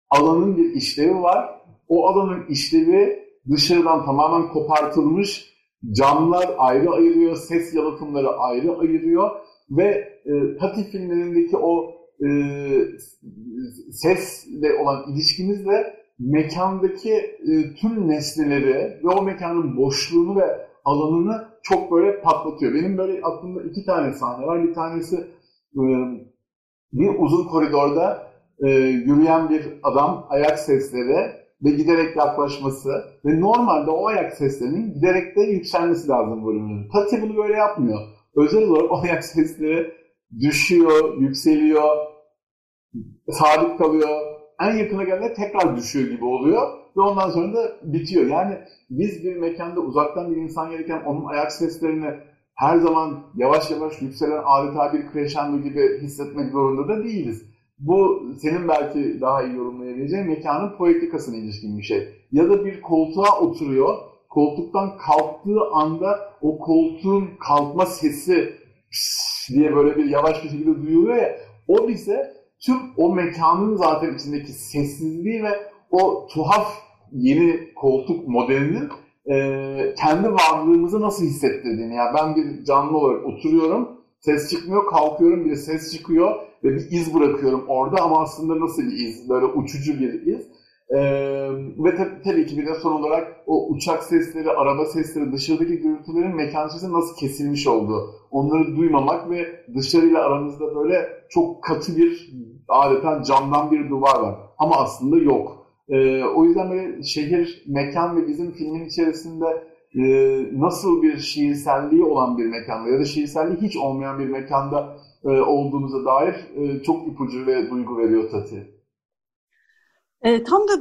alanın bir işlevi var. O alanın işlevi dışarıdan tamamen kopartılmış, camlar ayrı ayırıyor, ses yalıtımları ayrı ayırıyor ve e, Tati filmlerindeki o e, sesle olan ilişkimizle mekandaki e, tüm nesneleri ve o mekanın boşluğunu ve alanını çok böyle patlatıyor. Benim böyle aklımda iki tane sahne var. Bir tanesi e, bir uzun koridorda e, yürüyen bir adam ayak sesleri ve giderek yaklaşması ve normalde o ayak seslerinin giderek de yükselmesi lazım volümünün. Tati bunu böyle yapmıyor. Özel olarak o ayak sesleri düşüyor, yükseliyor, sabit kalıyor. En yakına geldiğinde tekrar düşüyor gibi oluyor ve ondan sonra da bitiyor. Yani biz bir mekanda uzaktan bir insan gelirken onun ayak seslerini her zaman yavaş yavaş yükselen adeta bir crescendo gibi hissetmek zorunda da değiliz. Bu senin belki daha iyi yorumlayabileceğin mekanın poetikasına ilişkin bir şey. Ya da bir koltuğa oturuyor, koltuktan kalktığı anda o koltuğun kalkma sesi diye böyle bir yavaş bir şekilde duyuluyor ya, o bize tüm o mekanın zaten içindeki sessizliği ve o tuhaf yeni koltuk modelinin e, kendi varlığımızı nasıl hissettirdiğini. Yani ben bir canlı olarak oturuyorum, ses çıkmıyor, kalkıyorum, bir ses çıkıyor ve bir iz bırakıyorum orada ama aslında nasıl bir iz? Böyle uçucu bir iz. Ee, ve tabii, tabii ki bir de son olarak o uçak sesleri, araba sesleri, dışarıdaki gürültülerin mekan içerisinde nasıl kesilmiş olduğu. Onları duymamak ve dışarıyla aramızda böyle çok katı bir adeta camdan bir duvar var. Ama aslında yok. Ee, o yüzden böyle şehir, mekan ve bizim filmin içerisinde e, nasıl bir şiirselliği olan bir mekanda ya da şiirselliği hiç olmayan bir mekanda e, olduğumuza dair e, çok ipucu ve duygu veriyor Tati. E, tam da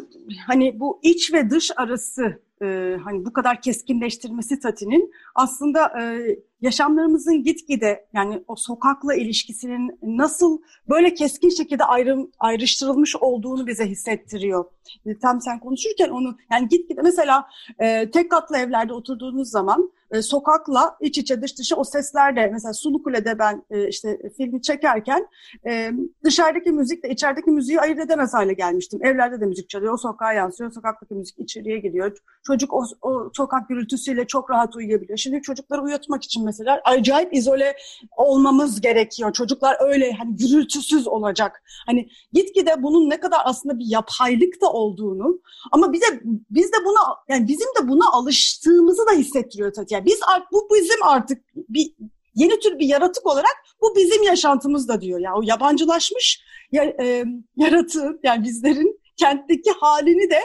hani bu iç ve dış arası e, hani bu kadar keskinleştirmesi Tati'nin aslında e, yaşamlarımızın gitgide yani o sokakla ilişkisinin nasıl böyle keskin şekilde ayrım, ayrıştırılmış olduğunu bize hissettiriyor. E, tam sen konuşurken onu yani gitgide mesela e, tek katlı evlerde oturduğunuz zaman e, sokakla iç içe dış dışı o seslerle mesela Sulu Kule'de ben e, işte filmi çekerken e, dışarıdaki müzikle içerideki müziği ayırt edemez hale gelmiştim. Evlerde de müzik çalıyor, o sokağa yansıyor, sokaktaki müzik içeriye gidiyor. Çocuk o, o sokak gürültüsüyle çok rahat uyuyabiliyor. Şimdi çocukları uyutmak için mesela acayip izole olmamız gerekiyor. Çocuklar öyle hani gürültüsüz olacak. Hani gitgide bunun ne kadar aslında bir yapaylık da olduğunu ama bize biz de buna yani bizim de buna alıştığımızı da hissettiriyor tabii. Biz bu bizim artık bir yeni tür bir yaratık olarak bu bizim yaşantımız da diyor. Yani o yabancılaşmış ya, e, yaratığı yani bizlerin kentteki halini de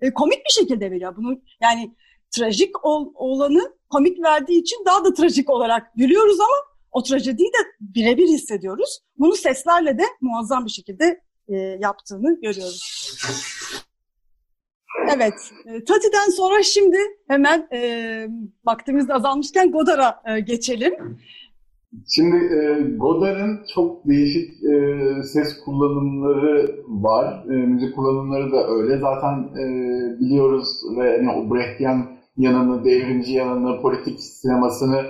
e, komik bir şekilde veriyor. Bunu yani trajik ol, olanı komik verdiği için daha da trajik olarak gülüyoruz ama o trajediyi de birebir hissediyoruz. Bunu seslerle de muazzam bir şekilde e, yaptığını görüyoruz. Evet, e, Tati'den sonra şimdi hemen e, vaktimiz azalmışken Godard'a e, geçelim. Şimdi e, Godard'ın çok değişik e, ses kullanımları var. E, müzik kullanımları da öyle. Zaten e, biliyoruz ve yani o Brechtian yanını, devrimci yanını, politik sinemasını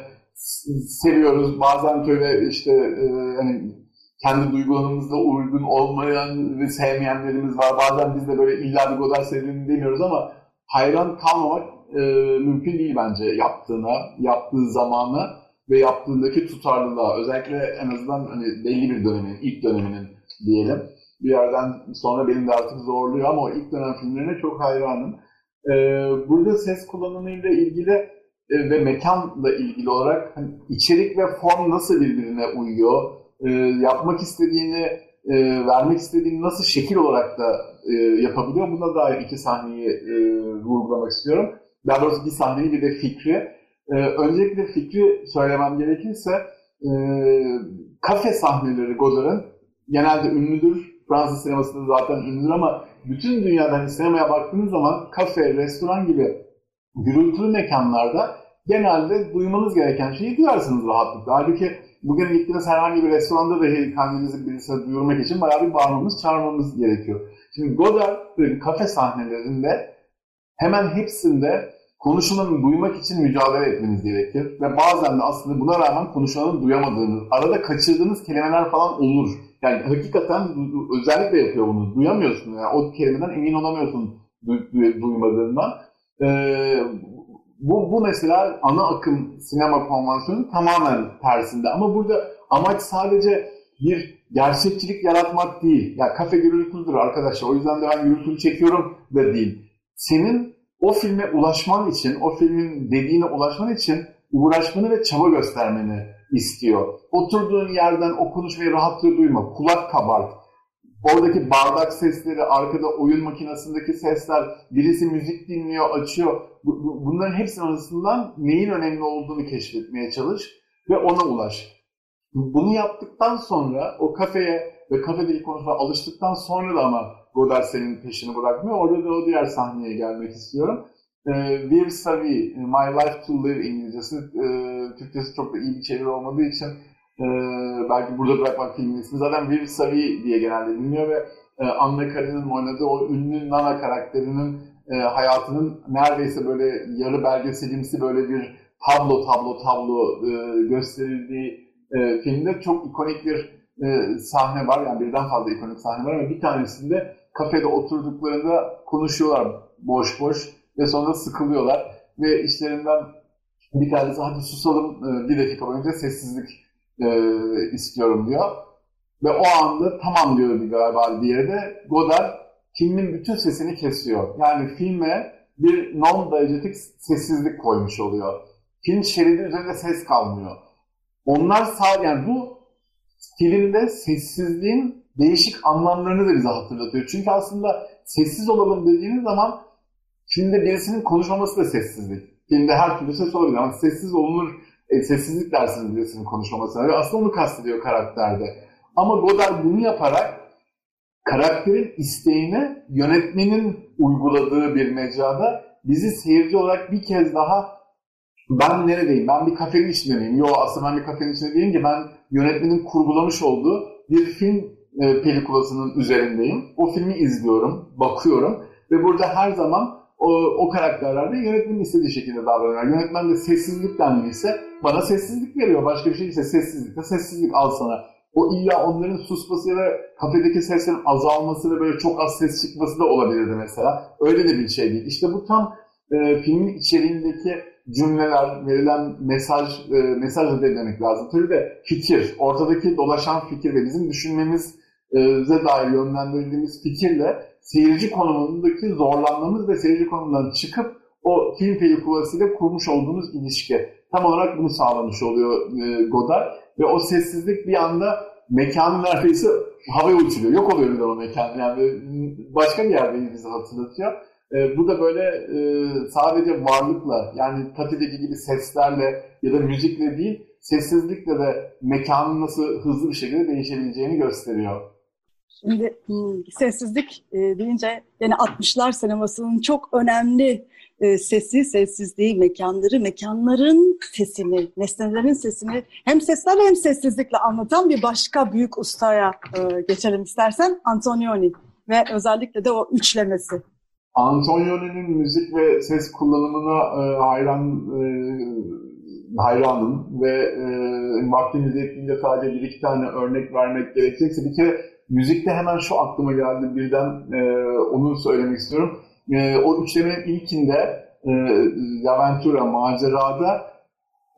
seviyoruz. Bazen böyle işte e, hani kendi duygularımızla uygun olmayan ve sevmeyenlerimiz var. Bazen biz de böyle illa bir Godard sevdiğini demiyoruz ama hayran kalmamak e, mümkün değil bence yaptığına, yaptığı zamana ve yaptığındaki tutarlılığa. Özellikle en azından hani belli bir dönemin, ilk döneminin diyelim. Bir yerden sonra benim de artık zorluyor ama o ilk dönem filmlerine çok hayranım. E, burada ses kullanımıyla ilgili e, ve mekanla ilgili olarak hani içerik ve form nasıl birbirine uyuyor, e, yapmak istediğini, e, vermek istediğini nasıl şekil olarak da e, yapabiliyor. Buna dair iki sahneyi e, vurgulamak istiyorum. Daha doğrusu bir sahneyi bir de fikri. E, öncelikle fikri söylemem gerekirse e, kafe sahneleri Godard'ın genelde ünlüdür. Fransız sinemasında zaten ünlüdür ama bütün dünyada hani sinemaya baktığınız zaman kafe, restoran gibi gürültülü mekanlarda genelde duymanız gereken şeyi duyarsınız rahatlıkla. Halbuki bugün gittiğiniz herhangi bir restoranda dahi kendinizi birisine duyurmak için bayağı bir bağırmamız, çağırmamız gerekiyor. Şimdi Godard'ın kafe sahnelerinde hemen hepsinde konuşulanı duymak için mücadele etmeniz gerekir. Ve bazen de aslında buna rağmen konuşulanı duyamadığınız, arada kaçırdığınız kelimeler falan olur. Yani hakikaten özellikle yapıyor bunu. Duyamıyorsun. Yani o kelimeden emin olamıyorsun duymadığından. Ee, bu, bu mesela ana akım sinema konvansiyonu tamamen tersinde. Ama burada amaç sadece bir gerçekçilik yaratmak değil. Ya kafe gürültüdür arkadaşlar. O yüzden de ben gürültülü çekiyorum da değil. Senin o filme ulaşman için, o filmin dediğine ulaşman için uğraşmanı ve çaba göstermeni istiyor. Oturduğun yerden o konuşmayı rahatça duyma, kulak kabart. Oradaki bardak sesleri, arkada oyun makinesindeki sesler, birisi müzik dinliyor, açıyor. Bunların hepsinin arasından neyin önemli olduğunu keşfetmeye çalış ve ona ulaş. Bunu yaptıktan sonra o kafeye ve kafedeki konuşmaya alıştıktan sonra da ama Godard senin peşini bırakmıyor. Orada da o diğer sahneye gelmek istiyorum. E, Vir Savi, My Life to Live İngilizcesi. E, Türkçesi çok da iyi bir çeviri olmadığı için e, belki burada bırakmak filmin ismi. Zaten Vir Savi diye genelde biliniyor ve e, Anna Karen'in oynadığı o ünlü Nana karakterinin e, hayatının neredeyse böyle yarı belgeselimsi böyle bir tablo tablo tablo e, gösterildiği e, filmde çok ikonik bir e, sahne var. Yani birden fazla ikonik sahne var ama bir tanesinde kafede oturduklarında konuşuyorlar boş boş ve sonra sıkılıyorlar ve işlerinden bir tanesi hadi susalım e, bir dakika boyunca sessizlik e, istiyorum diyor. Ve o anda tamam diyor bir galiba diğeri de Godard filmin bütün sesini kesiyor. Yani filme bir non-diegetic sessizlik koymuş oluyor. Film şeridi üzerinde ses kalmıyor. Onlar sağ yani bu filmde sessizliğin değişik anlamlarını da bize hatırlatıyor. Çünkü aslında sessiz olalım dediğiniz zaman filmde birisinin konuşmaması da sessizlik. Filmde her türlü ses olabilir ama sessiz olunur, e, sessizlik dersiniz birisinin konuşmamasına. Ve aslında onu kastediyor karakterde. Ama Godard bunu yaparak karakterin isteğine yönetmenin uyguladığı bir mecrada bizi seyirci olarak bir kez daha ben neredeyim? Ben bir kafenin içindeyim. Yok aslında ben bir kafenin içinde değilim ki ben yönetmenin kurgulamış olduğu bir film e, pelikulasının üzerindeyim. O filmi izliyorum, bakıyorum ve burada her zaman o, o karakterler de yönetmenin istediği şekilde davranıyor. Yönetmen de sessizlik deniliyse bana sessizlik veriyor. Başka bir şey ise sessizlik de sessizlik al sana. O illa onların susması ya da kafedeki seslerin azalması ve böyle çok az ses çıkması da olabilirdi mesela. Öyle de bir şey değil. İşte bu tam e, filmin içeriğindeki cümleler, verilen mesaj, e, mesaj da demek lazım. Tabii de fikir, ortadaki dolaşan fikir ve bizim düşünmemize dair yönlendirildiğimiz fikirle seyirci konumundaki zorlanmamız ve seyirci konumundan çıkıp o film pelikulasıyla kurmuş olduğumuz ilişki. Tam olarak bunu sağlamış oluyor e, Godard. Ve o sessizlik bir anda mekanı neredeyse havaya uçuruyor. Yok oluyor bir o mekan. Yani başka bir yerdeyiz bizi hatırlatıyor. E, bu da böyle e, sadece varlıkla yani Tati'deki gibi seslerle ya da müzikle değil sessizlikle de mekanın nasıl hızlı bir şekilde değişebileceğini gösteriyor. Şimdi sessizlik e, deyince yine 60'lar sinemasının çok önemli e, sesi, sessizliği, mekanları, mekanların sesini, nesnelerin sesini hem seslerle hem sessizlikle anlatan bir başka büyük ustaya e, geçelim istersen. Antonioni ve özellikle de o üçlemesi. Antonioni'nin müzik ve ses kullanımına e, hayran e, hayranım ve e, vaktimiz yettiğinde sadece bir iki tane örnek vermek gerekecekse bir kere müzikte hemen şu aklıma geldi birden e, onu söylemek istiyorum. E, o üçlemenin ilkinde e, Yaventura macerada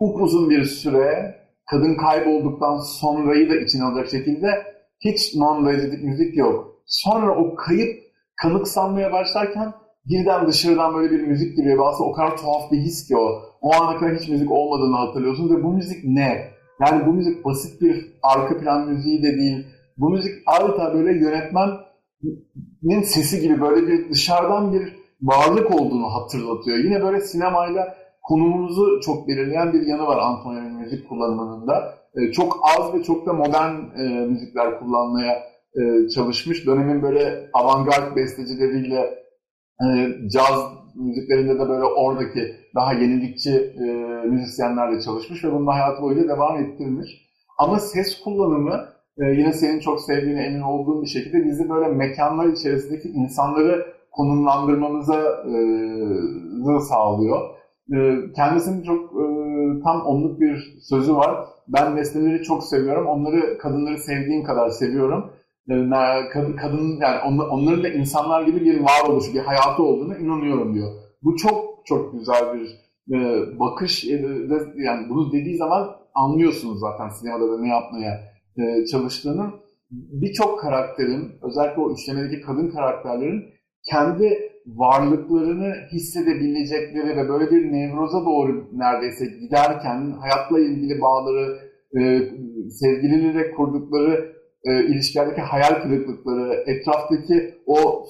upuzun bir süre kadın kaybolduktan sonrayı da içine alacak şekilde hiç non-rezidik müzik yok. Sonra o kayıp kanıksanmaya başlarken birden dışarıdan böyle bir müzik geliyor aslında o kadar tuhaf bir his ki o. O ana kadar hiç müzik olmadığını hatırlıyorsun ve bu müzik ne? Yani bu müzik basit bir arka plan müziği de değil. Bu müzik adeta böyle yönetmenin sesi gibi böyle bir dışarıdan bir varlık olduğunu hatırlatıyor. Yine böyle sinemayla konumumuzu çok belirleyen bir yanı var Antonioni'nin müzik kullanımının da. E, çok az ve çok da modern e, müzikler kullanmaya e, çalışmış. Dönemin böyle avantgard bestecileriyle e, caz müziklerinde de böyle oradaki daha yenilikçi e, müzisyenlerle çalışmış ve bunu hayatı boyunca devam ettirmiş. Ama ses kullanımı e, yine senin çok sevdiğine emin olduğum bir şekilde bizi böyle mekanlar içerisindeki insanları konumlandırmamıza e, sağlıyor. E, kendisinin çok e, tam onluk bir sözü var. Ben nesneleri çok seviyorum. Onları kadınları sevdiğim kadar seviyorum. E, kadın, kadın yani on, onların da insanlar gibi bir varoluşu, bir hayatı olduğunu inanıyorum diyor. Bu çok çok güzel bir e, bakış. E, yani bunu dediği zaman anlıyorsunuz zaten sinemada da ne yapmaya e, çalıştığını. Birçok karakterin, özellikle o üçlemedeki kadın karakterlerin kendi varlıklarını hissedebilecekleri ve böyle bir nevroza doğru neredeyse giderken hayatla ilgili bağları, e, sevgilileriyle kurdukları e, ilişkilerdeki hayal kırıklıkları, etraftaki o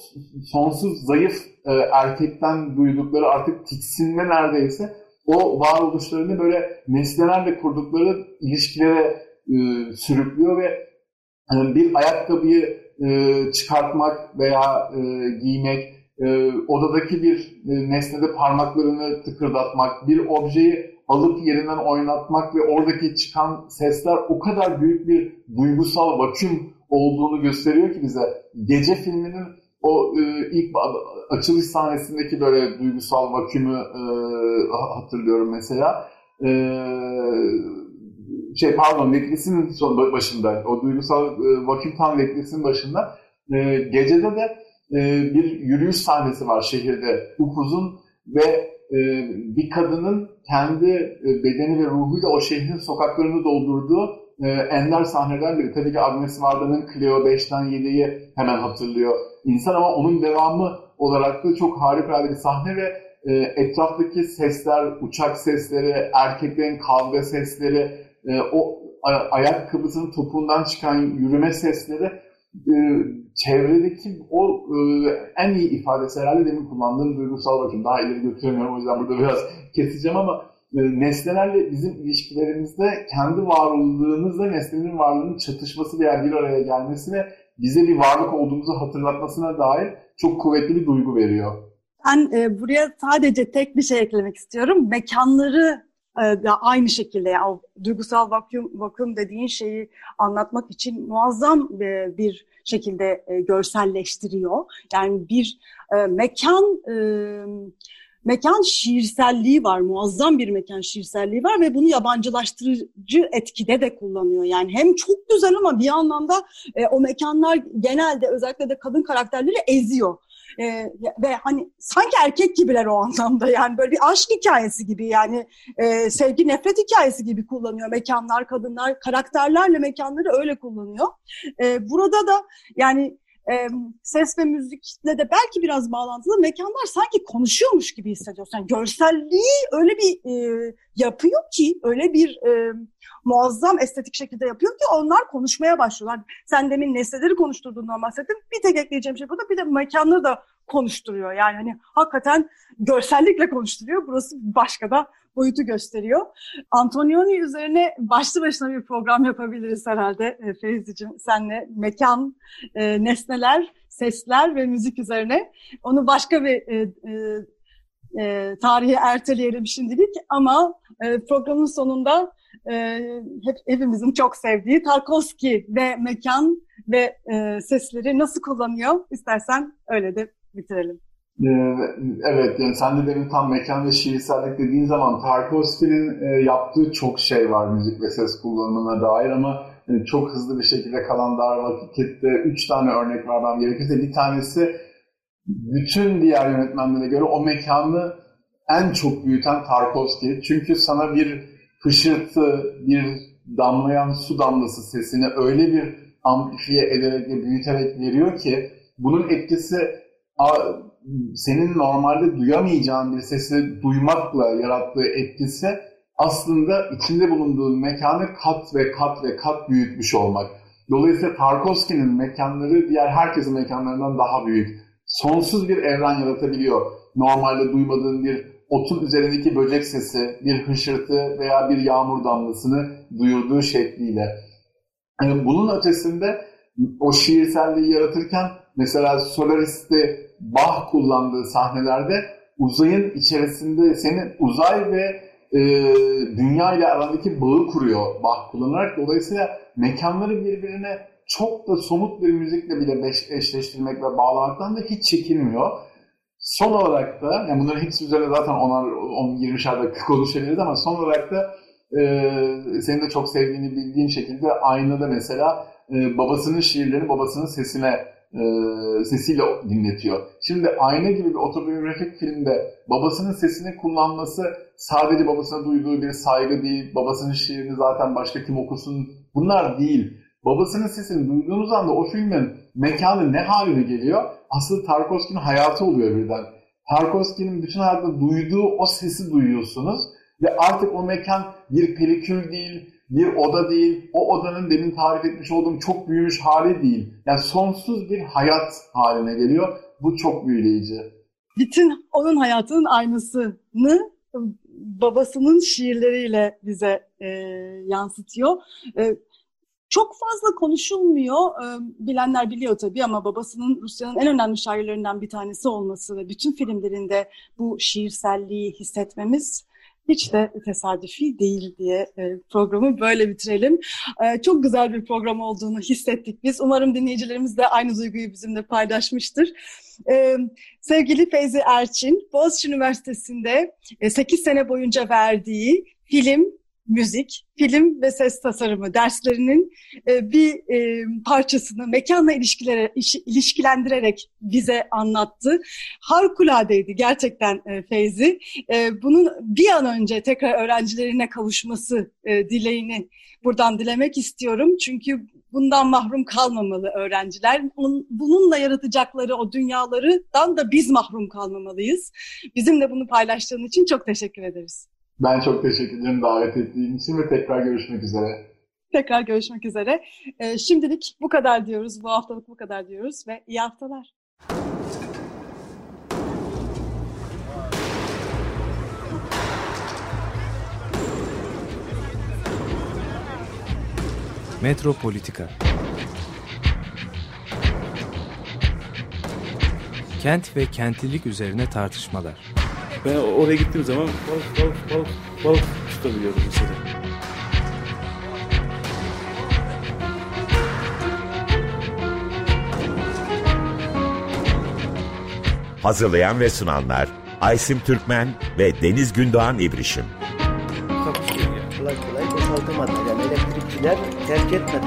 sonsuz zayıf e, erkekten duydukları artık tiksinme neredeyse o varoluşlarını böyle nesnelerle kurdukları ilişkilere e, sürüklüyor ve e, bir ayakkabıyı e, çıkartmak veya e, giymek, e, odadaki bir e, nesnede parmaklarını tıkırdatmak, bir objeyi alıp yerinden oynatmak ve oradaki çıkan sesler o kadar büyük bir duygusal vaküm olduğunu gösteriyor ki bize. Gece filminin o e, ilk açılış sahnesindeki böyle duygusal vakümü e, hatırlıyorum mesela. E, şey pardon Netflix'in son başında, o duygusal e, vaküm tam Netflix'in başında. E, gecede de e, bir yürüyüş sahnesi var şehirde. Upuzun ve e, bir kadının kendi e, bedeni ve ruhuyla o şehrin sokaklarını doldurduğu e, ender sahneler biri. Tabii ki Agnes Varda'nın Cleo 5'ten 7'yi hemen hatırlıyor insan ama onun devamı olarak da çok harikulade bir sahne ve e, etraftaki sesler, uçak sesleri, erkeklerin kavga sesleri, e, o ayakkabısının topuğundan çıkan yürüme sesleri e, çevredeki o e, en iyi ifadesi herhalde demin kullandığım duygusal bakım. Daha ileri götüremiyorum o yüzden burada biraz keseceğim ama e, nesnelerle bizim ilişkilerimizde kendi varlığımızla nesnenin varlığının çatışması veya bir araya gelmesi ve bize bir varlık olduğumuzu hatırlatmasına dair çok kuvvetli bir duygu veriyor. Ben e, buraya sadece tek bir şey eklemek istiyorum. Mekanları e, aynı şekilde yani duygusal vakum, vakum dediğin şeyi anlatmak için muazzam e, bir şekilde e, görselleştiriyor. Yani bir e, mekan mekan şiirselliği var, muazzam bir mekan şiirselliği var ve bunu yabancılaştırıcı etkide de kullanıyor. Yani hem çok güzel ama bir anlamda o mekanlar genelde özellikle de kadın karakterleri eziyor. E, ve hani sanki erkek gibiler o anlamda yani böyle bir aşk hikayesi gibi yani e, sevgi nefret hikayesi gibi kullanıyor mekanlar kadınlar karakterlerle mekanları öyle kullanıyor. E, burada da yani e, ses ve müzikle de belki biraz bağlantılı mekanlar sanki konuşuyormuş gibi hissediyorsun. Yani görselliği öyle bir e, yapıyor ki, öyle bir e, muazzam estetik şekilde yapıyor ki onlar konuşmaya başlıyorlar. Sen demin nesneleri konuşturduğundan bahsettin. Bir tek ekleyeceğim şey burada bir de mekanları da konuşturuyor. Yani hani hakikaten görsellikle konuşturuyor. Burası başka da boyutu gösteriyor. Antonioni üzerine başlı başına bir program yapabiliriz herhalde e, senle. Mekan, e, nesneler, sesler ve müzik üzerine. Onu başka bir e, e, e, tarihi erteleyelim şimdilik ama e, programın sonunda e, hep hepimizin çok sevdiği Tarkovski ve mekan ve e, sesleri nasıl kullanıyor istersen öyle de bitirelim. Ee, evet, yani sen de benim tam mekan ve şiirsellik dediğin zaman Tarkovski'nin e, yaptığı çok şey var müzik ve ses kullanımına dair ama yani çok hızlı bir şekilde kalan dar vakitte üç tane örnek vermem gerekirse bir tanesi bütün diğer yönetmenlere göre o mekanı en çok büyüten Tarkovski. Çünkü sana bir hışırtı, bir damlayan su damlası sesini öyle bir amplifiye ederek ve büyüterek veriyor ki bunun etkisi senin normalde duyamayacağın bir sesi duymakla yarattığı etkisi aslında içinde bulunduğu mekanı kat ve kat ve kat büyütmüş olmak. Dolayısıyla Tarkovski'nin mekanları diğer herkesin mekanlarından daha büyük. Sonsuz bir evren yaratabiliyor. Normalde duymadığın bir otun üzerindeki böcek sesi, bir hışırtı veya bir yağmur damlasını duyurduğu şekliyle. Yani bunun ötesinde o şiirselliği yaratırken mesela Solaris'te Bach kullandığı sahnelerde uzayın içerisinde senin uzay ve e, dünya ile arandaki bağı kuruyor Bach kullanarak. Dolayısıyla mekanları birbirine çok da somut bir müzikle bile eşleştirmek ve bağlamaktan da hiç çekinmiyor. Son olarak da, yani bunların hepsi üzerine zaten 10-20'şer dakika konuşabiliriz ama son olarak da e, senin de çok sevdiğini bildiğin şekilde aynada mesela e, babasının şiirlerini babasının sesine e, sesiyle dinletiyor. Şimdi Ayna gibi bir otobiyografik filmde babasının sesini kullanması sadece babasına duyduğu bir saygı değil, babasının şiirini zaten başka kim okusun bunlar değil. Babasının sesini duyduğunuz anda o filmin mekanı ne haline geliyor? Asıl Tarkovski'nin hayatı oluyor birden. Tarkovski'nin bütün hayatında duyduğu o sesi duyuyorsunuz ve artık o mekan bir pelikül değil, bir oda değil, o odanın demin tarif etmiş olduğum çok büyümüş hali değil. Yani sonsuz bir hayat haline geliyor. Bu çok büyüleyici. Bütün onun hayatının aynısını babasının şiirleriyle bize e, yansıtıyor. E, çok fazla konuşulmuyor. E, bilenler biliyor tabii ama babasının Rusya'nın en önemli şairlerinden bir tanesi olması ve bütün filmlerinde bu şiirselliği hissetmemiz hiç de tesadüfi değil diye e, programı böyle bitirelim. E, çok güzel bir program olduğunu hissettik biz. Umarım dinleyicilerimiz de aynı duyguyu bizimle paylaşmıştır. E, sevgili Feyzi Erçin, Boğaziçi Üniversitesi'nde 8 sene boyunca verdiği film, müzik, film ve ses tasarımı derslerinin e, bir e, parçasını mekanla ilişkilere, ilişkilendirerek bize anlattı. Harikuladeydi gerçekten e, Feyzi. E, bunun bir an önce tekrar öğrencilerine kavuşması dileğini buradan dilemek istiyorum. Çünkü bundan mahrum kalmamalı öğrenciler. Bununla yaratacakları o dünyalardan da biz mahrum kalmamalıyız. Bizimle bunu paylaştığın için çok teşekkür ederiz. Ben çok teşekkür ederim davet ettiğin için ve tekrar görüşmek üzere. Tekrar görüşmek üzere. Ee, şimdilik bu kadar diyoruz. Bu haftalık bu kadar diyoruz ve iyi haftalar. Metropolitika Kent ve kentlilik üzerine tartışmalar. Ben oraya gittiğim zaman balık balık balık balık tutabiliyorum mesela. Hazırlayan ve sunanlar Aysim Türkmen ve Deniz Gündoğan İbrişim. Kolay kolay boşaltamadı. Yani elektrikçiler terk etmedi